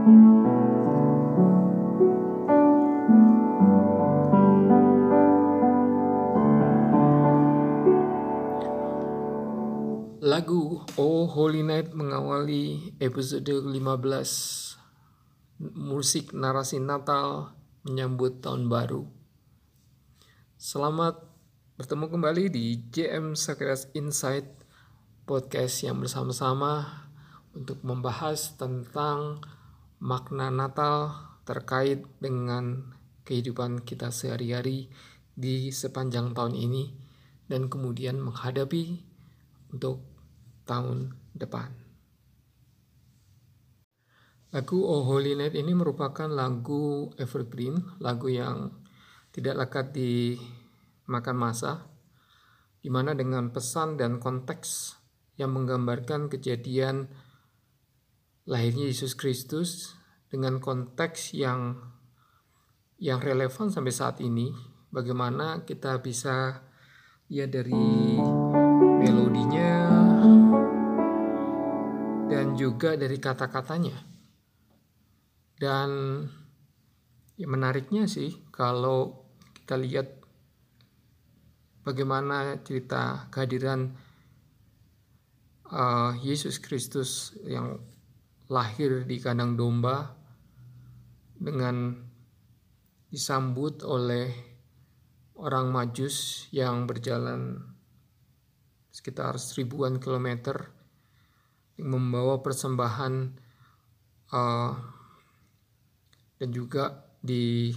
Lagu Oh Holy Night mengawali episode 15 musik narasi Natal menyambut tahun baru. Selamat bertemu kembali di JM Sakras Insight podcast yang bersama-sama untuk membahas tentang makna Natal terkait dengan kehidupan kita sehari-hari di sepanjang tahun ini dan kemudian menghadapi untuk tahun depan. Lagu Oh Holy Night ini merupakan lagu evergreen, lagu yang tidak lekat dimakan masa, di mana dengan pesan dan konteks yang menggambarkan kejadian lahirnya Yesus Kristus dengan konteks yang yang relevan sampai saat ini, bagaimana kita bisa lihat dari melodinya dan juga dari kata-katanya. Dan ya menariknya sih kalau kita lihat bagaimana cerita kehadiran uh, Yesus Kristus yang lahir di kandang domba dengan disambut oleh orang Majus yang berjalan sekitar seribuan kilometer membawa persembahan uh, dan juga di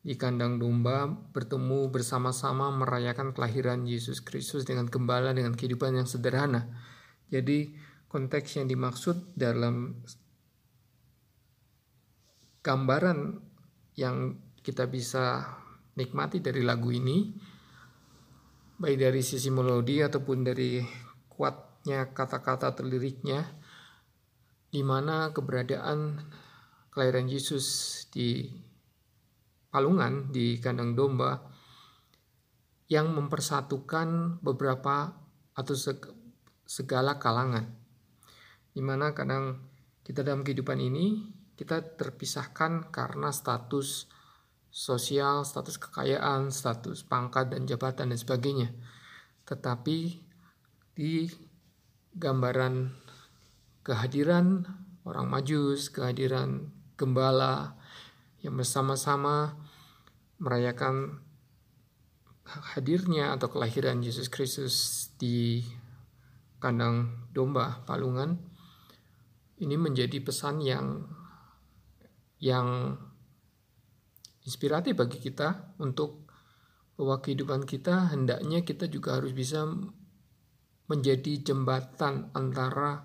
di kandang domba bertemu bersama-sama merayakan kelahiran Yesus Kristus dengan gembala dengan kehidupan yang sederhana. Jadi konteks yang dimaksud dalam gambaran yang kita bisa nikmati dari lagu ini baik dari sisi melodi ataupun dari kuatnya kata-kata terliriknya di mana keberadaan kelahiran Yesus di palungan di kandang domba yang mempersatukan beberapa atau segala kalangan di mana kadang kita dalam kehidupan ini kita terpisahkan karena status sosial, status kekayaan, status pangkat dan jabatan dan sebagainya. Tetapi di gambaran kehadiran orang majus, kehadiran gembala yang bersama-sama merayakan hadirnya atau kelahiran Yesus Kristus di kandang domba Palungan ini menjadi pesan yang yang inspiratif bagi kita untuk bahwa kehidupan kita hendaknya kita juga harus bisa menjadi jembatan antara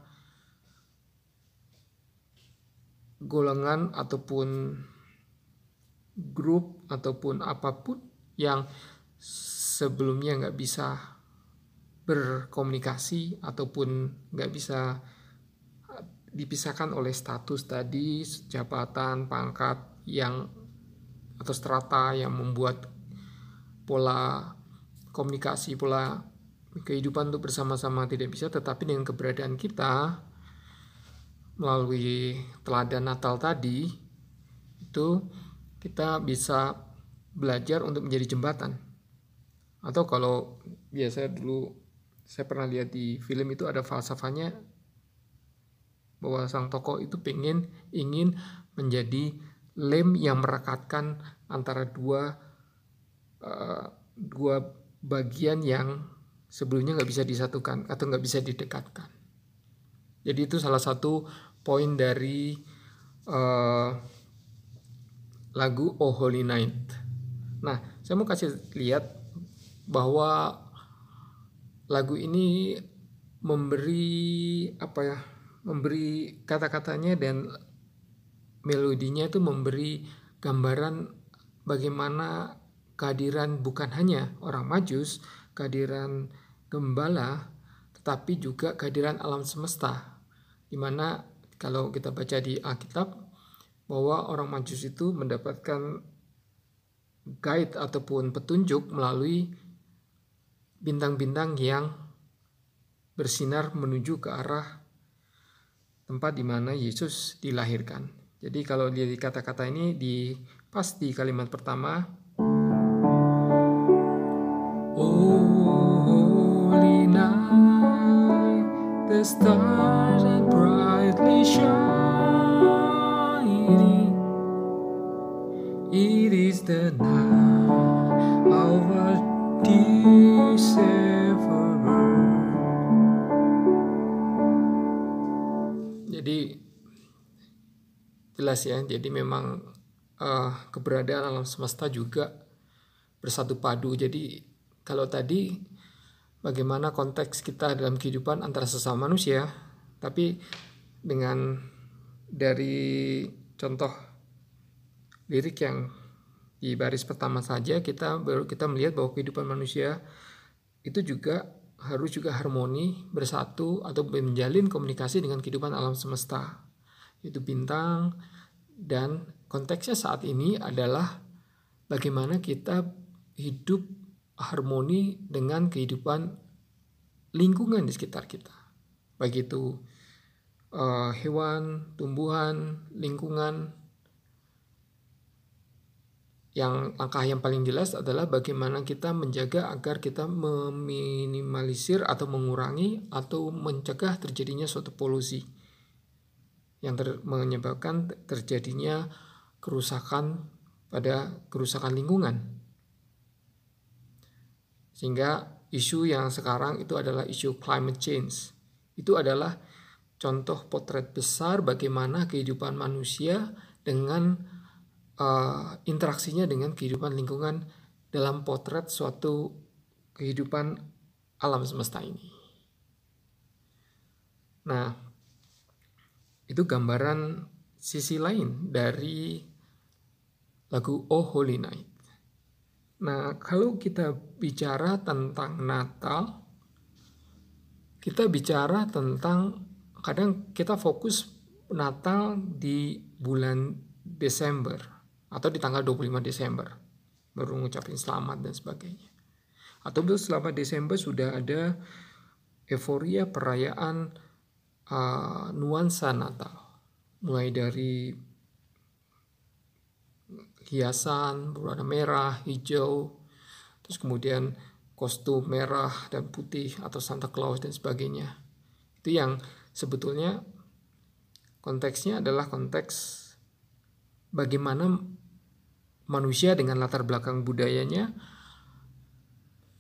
golongan ataupun grup ataupun apa pun yang sebelumnya nggak bisa berkomunikasi ataupun nggak bisa dipisahkan oleh status tadi jabatan pangkat yang atau strata yang membuat pola komunikasi pola kehidupan untuk bersama-sama tidak bisa. Tetapi dengan keberadaan kita melalui teladan Natal tadi itu kita bisa belajar untuk menjadi jembatan. Atau kalau biasa dulu saya pernah lihat di film itu ada falsafahnya bahwa sang tokoh itu pengen ingin menjadi lem yang merekatkan antara dua uh, dua bagian yang sebelumnya nggak bisa disatukan atau nggak bisa didekatkan. Jadi itu salah satu poin dari uh, lagu Oh Holy Night. Nah, saya mau kasih lihat bahwa lagu ini memberi apa ya memberi kata-katanya dan melodinya itu memberi gambaran bagaimana kehadiran bukan hanya orang majus, kehadiran gembala, tetapi juga kehadiran alam semesta. Di mana kalau kita baca di Alkitab, bahwa orang majus itu mendapatkan guide ataupun petunjuk melalui bintang-bintang yang bersinar menuju ke arah tempat di mana Yesus dilahirkan. Jadi kalau di kata-kata ini di pas di kalimat pertama holy jelas ya jadi memang uh, keberadaan alam semesta juga bersatu padu jadi kalau tadi bagaimana konteks kita dalam kehidupan antara sesama manusia tapi dengan dari contoh lirik yang di baris pertama saja kita baru kita melihat bahwa kehidupan manusia itu juga harus juga harmoni, bersatu atau menjalin komunikasi dengan kehidupan alam semesta. Itu bintang dan konteksnya saat ini adalah bagaimana kita hidup harmoni dengan kehidupan lingkungan di sekitar kita. Baik itu uh, hewan, tumbuhan, lingkungan, yang langkah yang paling jelas adalah bagaimana kita menjaga agar kita meminimalisir atau mengurangi atau mencegah terjadinya suatu polusi yang ter menyebabkan terjadinya kerusakan pada kerusakan lingkungan. Sehingga isu yang sekarang itu adalah isu climate change. Itu adalah contoh potret besar bagaimana kehidupan manusia dengan uh, interaksinya dengan kehidupan lingkungan dalam potret suatu kehidupan alam semesta ini. Nah, itu gambaran sisi lain dari lagu Oh Holy Night. Nah, kalau kita bicara tentang Natal, kita bicara tentang kadang kita fokus Natal di bulan Desember atau di tanggal 25 Desember baru ngucapin selamat dan sebagainya. Atau selama Desember sudah ada euforia perayaan uh, nuansa Natal. Mulai dari hiasan berwarna merah, hijau, terus kemudian kostum merah dan putih atau Santa Claus dan sebagainya. Itu yang sebetulnya konteksnya adalah konteks bagaimana manusia dengan latar belakang budayanya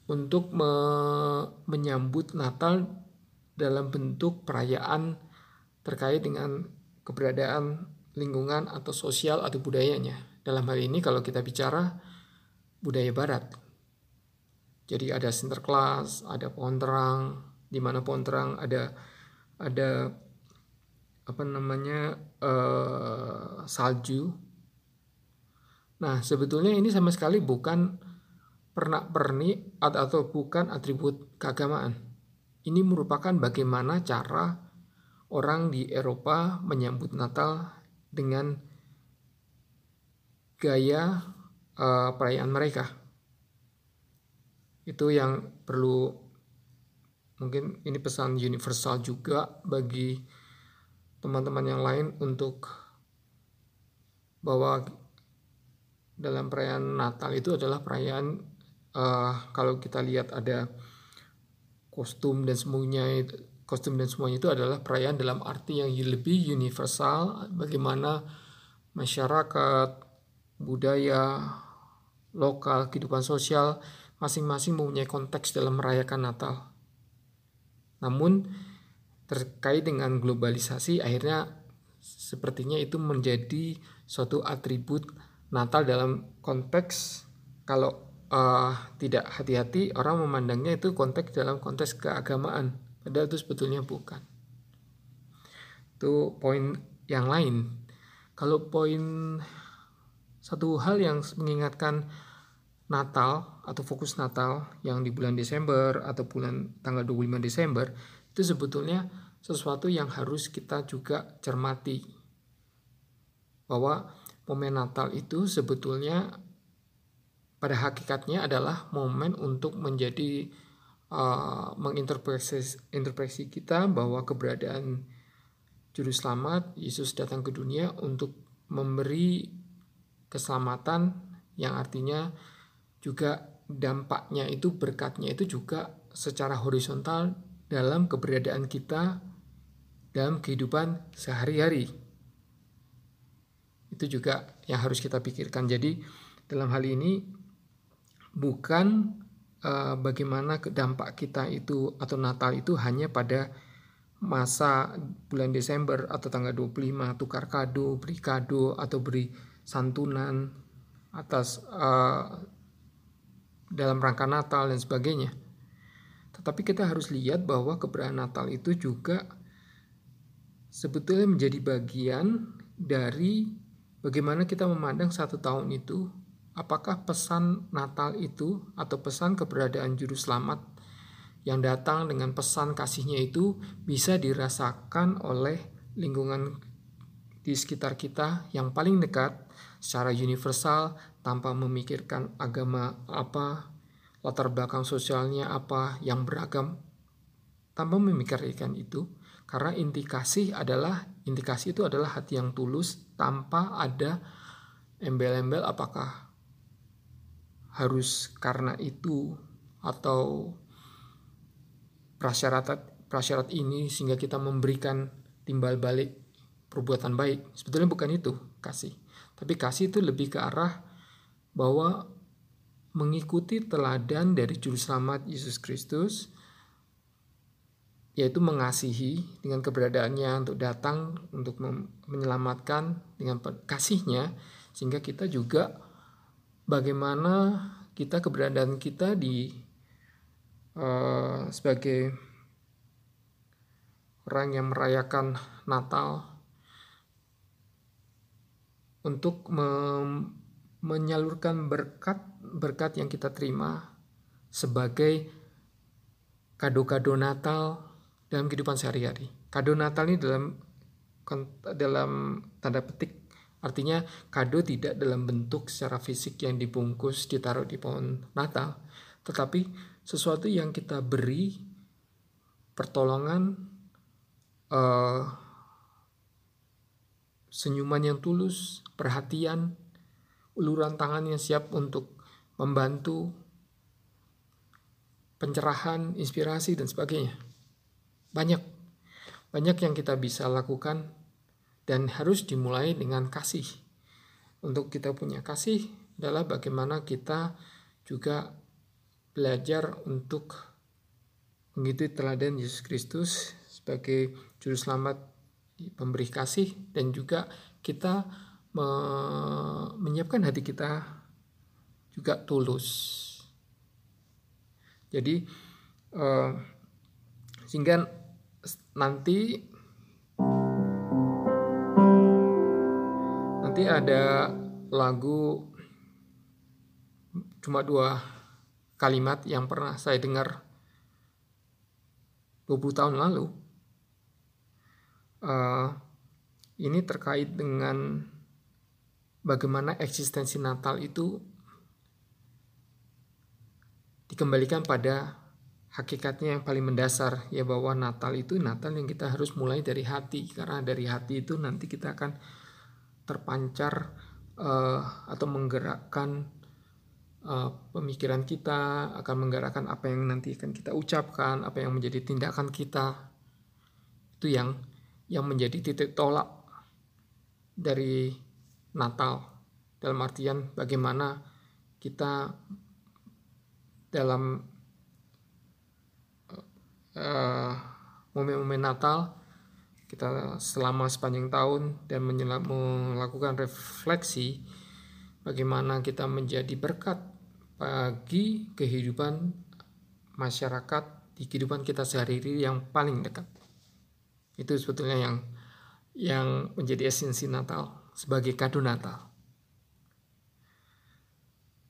untuk me menyambut Natal dalam bentuk perayaan terkait dengan keberadaan lingkungan atau sosial atau budayanya. Dalam hal ini kalau kita bicara budaya barat. Jadi ada Sinterklas, ada pohon terang, di mana pohon terang ada ada apa namanya uh, salju. Nah sebetulnya ini sama sekali bukan pernak-pernik atau, atau bukan atribut keagamaan. Ini merupakan bagaimana cara orang di Eropa menyambut Natal dengan gaya uh, perayaan mereka. Itu yang perlu mungkin ini pesan universal juga bagi teman-teman yang lain untuk bahwa dalam perayaan Natal itu adalah perayaan uh, kalau kita lihat ada kostum dan semuanya kostum dan semuanya itu adalah perayaan dalam arti yang lebih universal bagaimana masyarakat budaya lokal kehidupan sosial masing-masing mempunyai konteks dalam merayakan Natal. Namun terkait dengan globalisasi akhirnya sepertinya itu menjadi suatu atribut Natal dalam konteks kalau uh, tidak hati-hati orang memandangnya itu konteks dalam konteks keagamaan. Padahal itu sebetulnya bukan. Itu poin yang lain. Kalau poin satu hal yang mengingatkan Natal atau fokus Natal yang di bulan Desember atau bulan tanggal 25 Desember itu sebetulnya sesuatu yang harus kita juga cermati. Bahwa momen Natal itu sebetulnya pada hakikatnya adalah momen untuk menjadi uh, menginterpretasi interpretasi kita bahwa keberadaan juru selamat Yesus datang ke dunia untuk memberi keselamatan yang artinya juga dampaknya itu berkatnya itu juga secara horizontal dalam keberadaan kita dalam kehidupan sehari-hari. Itu juga yang harus kita pikirkan. Jadi dalam hal ini bukan uh, bagaimana dampak kita itu atau Natal itu hanya pada masa bulan Desember atau tanggal 25 tukar kado, beri kado atau beri santunan atas uh, dalam rangka Natal dan sebagainya. Tetapi kita harus lihat bahwa keberadaan Natal itu juga sebetulnya menjadi bagian dari bagaimana kita memandang satu tahun itu apakah pesan Natal itu atau pesan keberadaan juru selamat yang datang dengan pesan kasihnya itu bisa dirasakan oleh lingkungan di sekitar kita yang paling dekat secara universal tanpa memikirkan agama apa, latar belakang sosialnya apa yang beragam. Tanpa memikirkan itu karena inti kasih adalah inti kasih itu adalah hati yang tulus tanpa ada embel-embel apakah harus karena itu atau prasyarat prasyarat ini sehingga kita memberikan timbal balik perbuatan baik. Sebetulnya bukan itu kasih. Tapi kasih itu lebih ke arah bahwa mengikuti teladan dari juru selamat Yesus Kristus yaitu mengasihi dengan keberadaannya untuk datang untuk menyelamatkan dengan kasihnya sehingga kita juga bagaimana kita keberadaan kita di uh, sebagai orang yang merayakan Natal untuk menyalurkan berkat berkat yang kita terima sebagai kado-kado Natal dalam kehidupan sehari-hari. Kado Natal ini dalam dalam tanda petik artinya kado tidak dalam bentuk secara fisik yang dibungkus ditaruh di pohon Natal, tetapi sesuatu yang kita beri pertolongan uh, senyuman yang tulus, perhatian, uluran tangan yang siap untuk membantu, pencerahan, inspirasi, dan sebagainya. Banyak, banyak yang kita bisa lakukan dan harus dimulai dengan kasih. Untuk kita punya kasih adalah bagaimana kita juga belajar untuk mengikuti teladan Yesus Kristus sebagai juru selamat pemberi kasih dan juga kita me menyiapkan hati kita juga tulus. Jadi uh, sehingga nanti nanti ada lagu cuma dua kalimat yang pernah saya dengar 20 tahun lalu. Uh, ini terkait dengan bagaimana eksistensi Natal itu dikembalikan pada hakikatnya yang paling mendasar ya bahwa Natal itu Natal yang kita harus mulai dari hati karena dari hati itu nanti kita akan terpancar uh, atau menggerakkan uh, pemikiran kita akan menggerakkan apa yang nanti akan kita ucapkan apa yang menjadi tindakan kita. Itu yang yang menjadi titik tolak dari Natal. Dalam artian bagaimana kita dalam uh, momen-momen Natal kita selama sepanjang tahun dan melakukan refleksi bagaimana kita menjadi berkat bagi kehidupan masyarakat di kehidupan kita sehari-hari yang paling dekat. Itu sebetulnya yang yang menjadi esensi Natal sebagai kado Natal.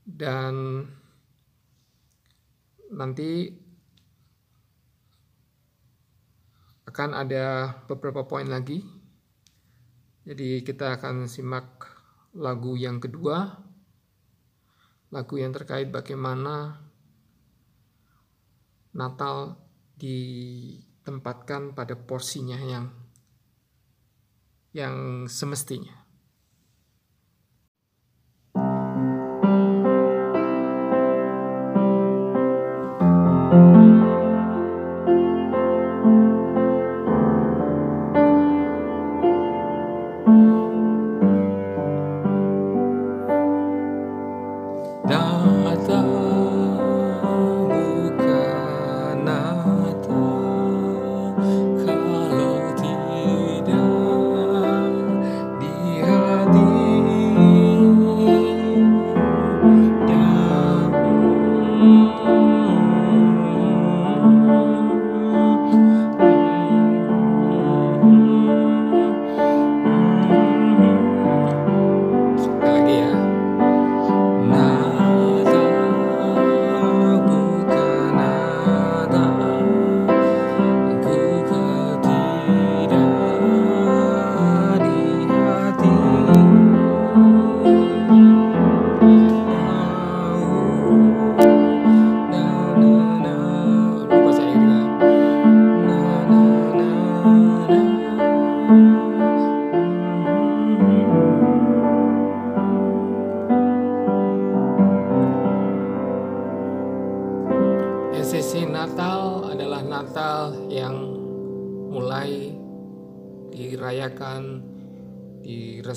Dan nanti akan ada beberapa poin lagi. Jadi kita akan simak lagu yang kedua. Lagu yang terkait bagaimana Natal ditempatkan pada porsinya yang yang semestinya.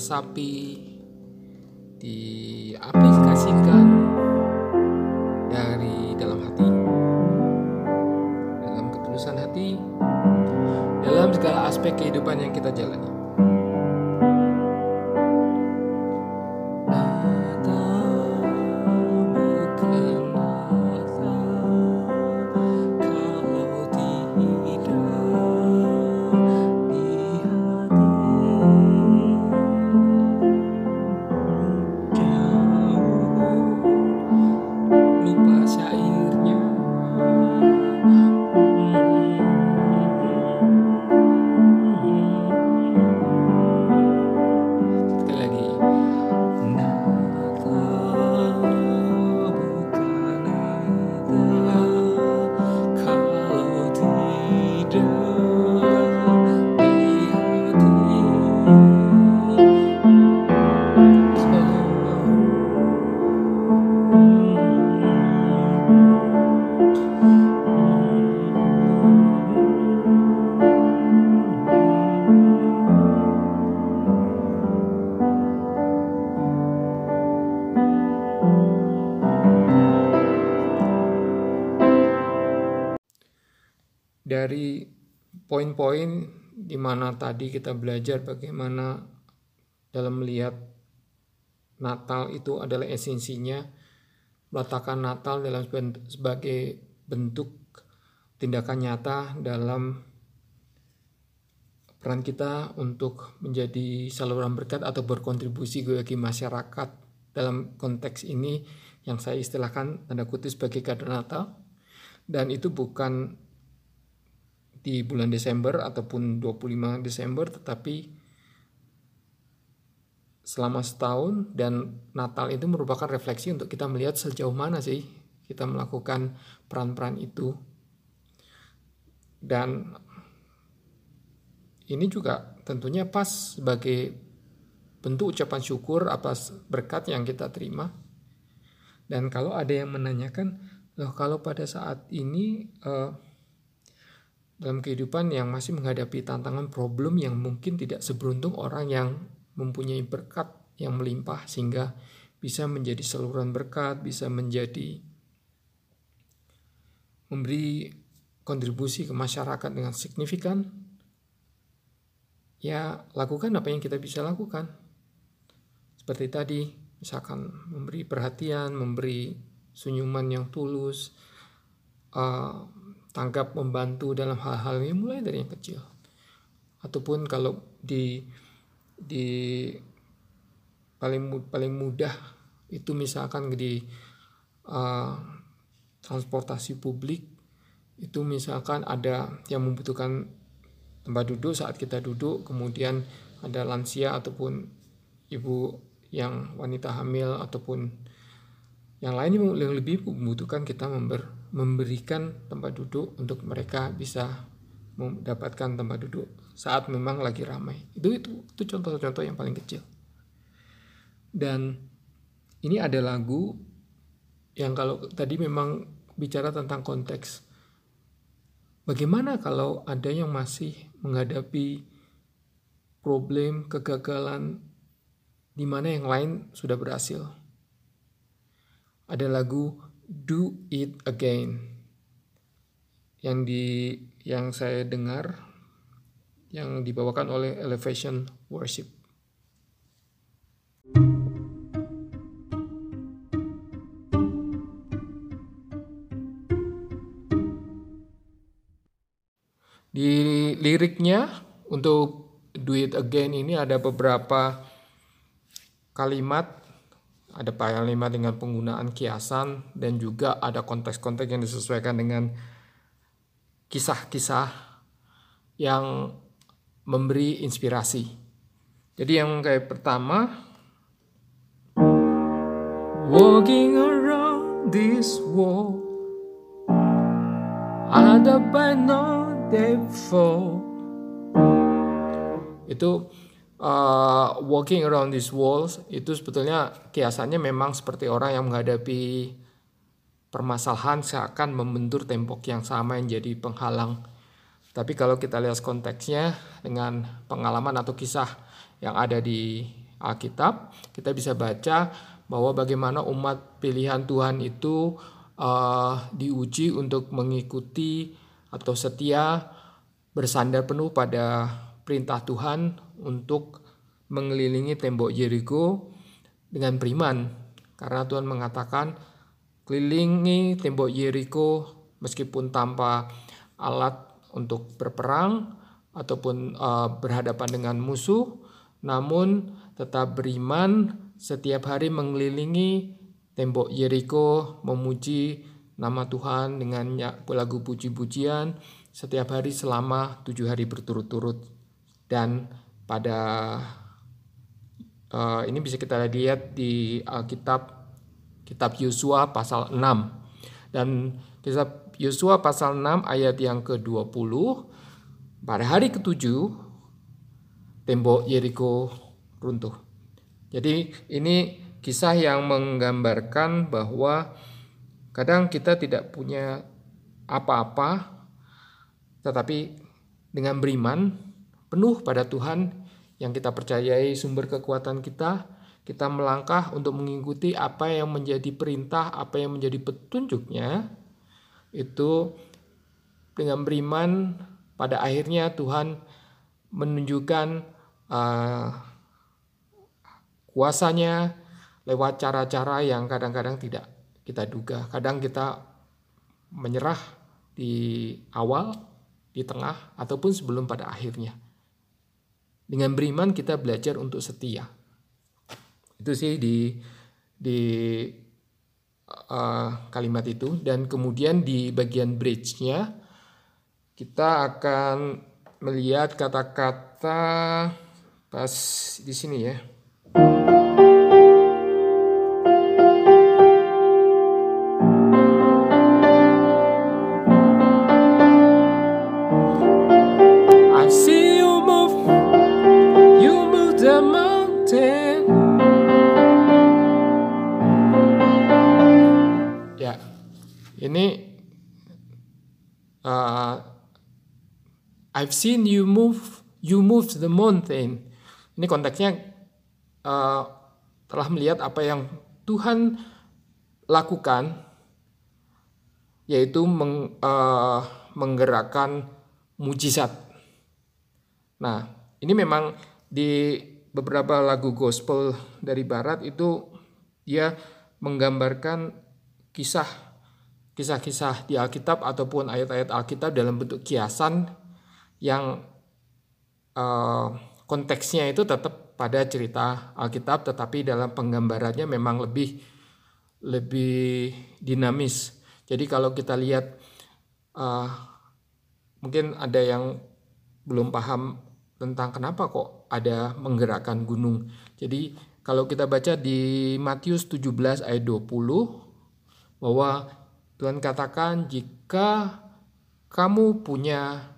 Resapi, poin-poin di mana tadi kita belajar bagaimana dalam melihat Natal itu adalah esensinya meletakkan Natal dalam sebagai bentuk tindakan nyata dalam peran kita untuk menjadi saluran berkat atau berkontribusi bagi masyarakat. Dalam konteks ini yang saya istilahkan tanda kutip sebagai kado Natal. Dan itu bukan di bulan Desember ataupun 25 Desember tetapi selama setahun dan Natal itu merupakan refleksi untuk kita melihat sejauh mana sih kita melakukan peran-peran itu dan ini juga tentunya pas sebagai bentuk ucapan syukur atas berkat yang kita terima. Dan kalau ada yang menanyakan, loh kalau pada saat ini uh, dalam kehidupan yang masih menghadapi tantangan problem yang mungkin tidak seberuntung orang yang mempunyai berkat yang melimpah sehingga bisa menjadi saluran berkat, bisa menjadi memberi kontribusi ke masyarakat dengan signifikan, ya lakukan apa yang kita bisa lakukan. Seperti tadi, misalkan memberi perhatian, memberi senyuman yang tulus, uh, tanggap membantu dalam hal-hal ini mulai dari yang kecil. Ataupun kalau di di paling paling mudah itu misalkan di uh, transportasi publik itu misalkan ada yang membutuhkan tempat duduk saat kita duduk kemudian ada lansia ataupun ibu yang wanita hamil ataupun yang lain yang lebih membutuhkan kita member, memberikan tempat duduk untuk mereka bisa mendapatkan tempat duduk saat memang lagi ramai itu itu itu contoh-contoh yang paling kecil dan ini ada lagu yang kalau tadi memang bicara tentang konteks Bagaimana kalau ada yang masih menghadapi problem kegagalan di mana yang lain sudah berhasil? Ada lagu Do It Again yang di yang saya dengar yang dibawakan oleh Elevation Worship. Di liriknya untuk Do It Again ini ada beberapa kalimat ada kalimat dengan penggunaan kiasan dan juga ada konteks-konteks yang disesuaikan dengan kisah-kisah yang memberi inspirasi. Jadi yang kayak pertama Walking around this wall Ada by no devil itu uh, walking around these walls itu sebetulnya kiasannya memang seperti orang yang menghadapi permasalahan seakan membentur tembok yang sama yang jadi penghalang. Tapi kalau kita lihat konteksnya dengan pengalaman atau kisah yang ada di Alkitab, kita bisa baca bahwa bagaimana umat pilihan Tuhan itu uh, diuji untuk mengikuti atau setia bersandar penuh pada perintah Tuhan untuk mengelilingi tembok Jericho dengan beriman. Karena Tuhan mengatakan kelilingi tembok Jericho meskipun tanpa alat untuk berperang ataupun uh, berhadapan dengan musuh namun tetap beriman setiap hari mengelilingi tembok Jericho memuji nama Tuhan dengan lagu puji-pujian setiap hari selama tujuh hari berturut-turut. Dan pada uh, ini bisa kita lihat di Alkitab kitab Yosua pasal 6 dan kitab Yosua pasal 6 ayat yang ke-20 pada hari ketujuh tembok Yeriko runtuh. Jadi ini kisah yang menggambarkan bahwa Kadang kita tidak punya apa-apa, tetapi dengan beriman penuh pada Tuhan yang kita percayai sumber kekuatan kita, kita melangkah untuk mengikuti apa yang menjadi perintah, apa yang menjadi petunjuknya, itu dengan beriman pada akhirnya Tuhan menunjukkan uh, kuasanya lewat cara-cara yang kadang-kadang tidak kita duga. Kadang kita menyerah di awal, di tengah, ataupun sebelum pada akhirnya. Dengan beriman kita belajar untuk setia. Itu sih di di uh, kalimat itu dan kemudian di bagian bridge-nya kita akan melihat kata-kata pas di sini ya. I've seen you move, you move the mountain. Ini konteksnya uh, telah melihat apa yang Tuhan lakukan, yaitu meng, uh, menggerakkan mujizat. Nah, ini memang di beberapa lagu gospel dari Barat itu dia menggambarkan kisah kisah-kisah di Alkitab ataupun ayat-ayat Alkitab dalam bentuk kiasan yang uh, konteksnya itu tetap pada cerita Alkitab tetapi dalam penggambarannya memang lebih lebih dinamis. Jadi kalau kita lihat uh, mungkin ada yang belum paham tentang kenapa kok ada menggerakkan gunung. Jadi kalau kita baca di Matius 17 ayat 20 bahwa Tuhan katakan jika kamu punya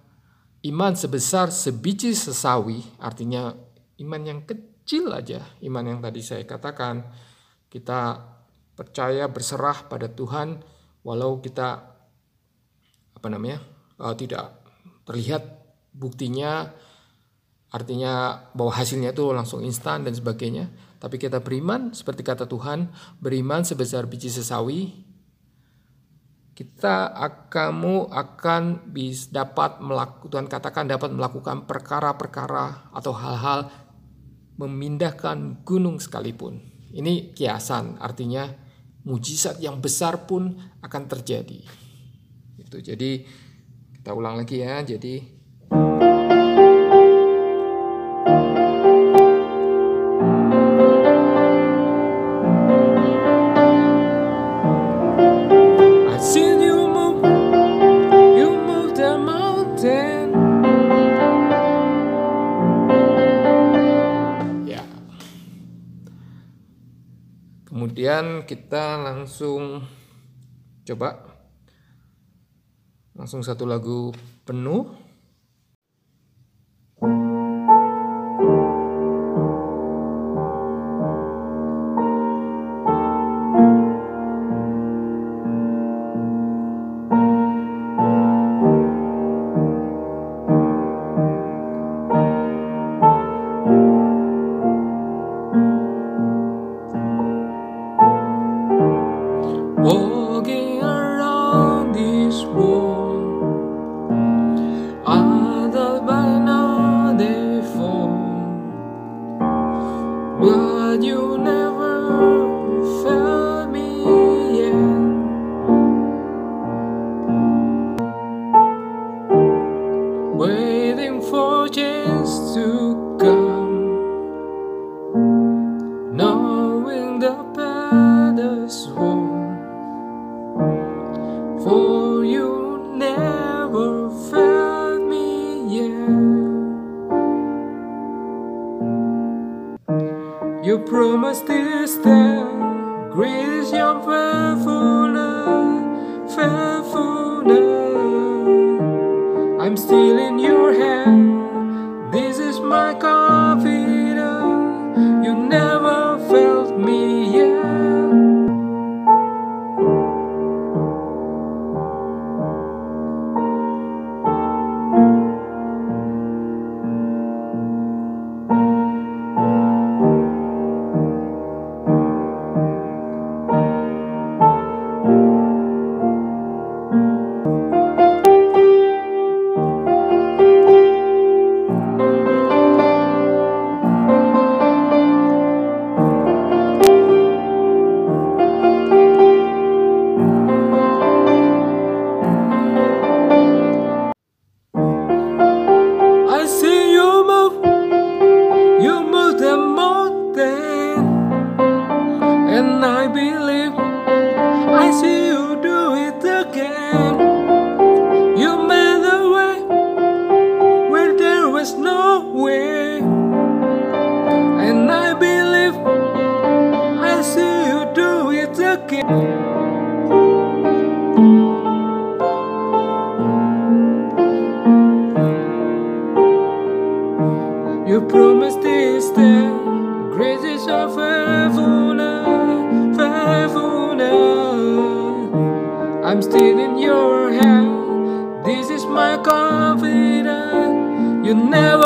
iman sebesar sebiji sesawi, artinya iman yang kecil aja, iman yang tadi saya katakan, kita percaya berserah pada Tuhan walau kita apa namanya uh, tidak terlihat buktinya artinya bahwa hasilnya itu langsung instan dan sebagainya. Tapi kita beriman seperti kata Tuhan beriman sebesar biji sesawi kita kamu akan bisa dapat melakukan Tuhan katakan dapat melakukan perkara-perkara atau hal-hal memindahkan gunung sekalipun. Ini kiasan, artinya mujizat yang besar pun akan terjadi. Itu jadi kita ulang lagi ya. Jadi Kemudian kita langsung coba. Langsung satu lagu penuh to You never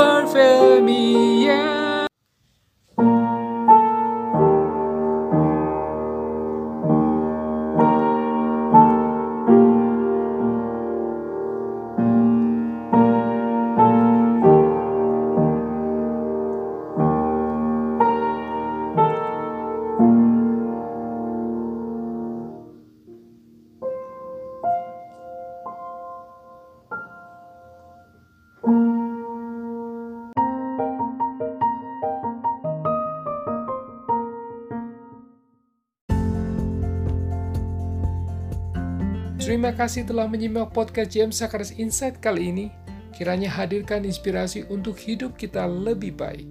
kasih telah menyimak podcast James Sakaris Insight kali ini. Kiranya hadirkan inspirasi untuk hidup kita lebih baik.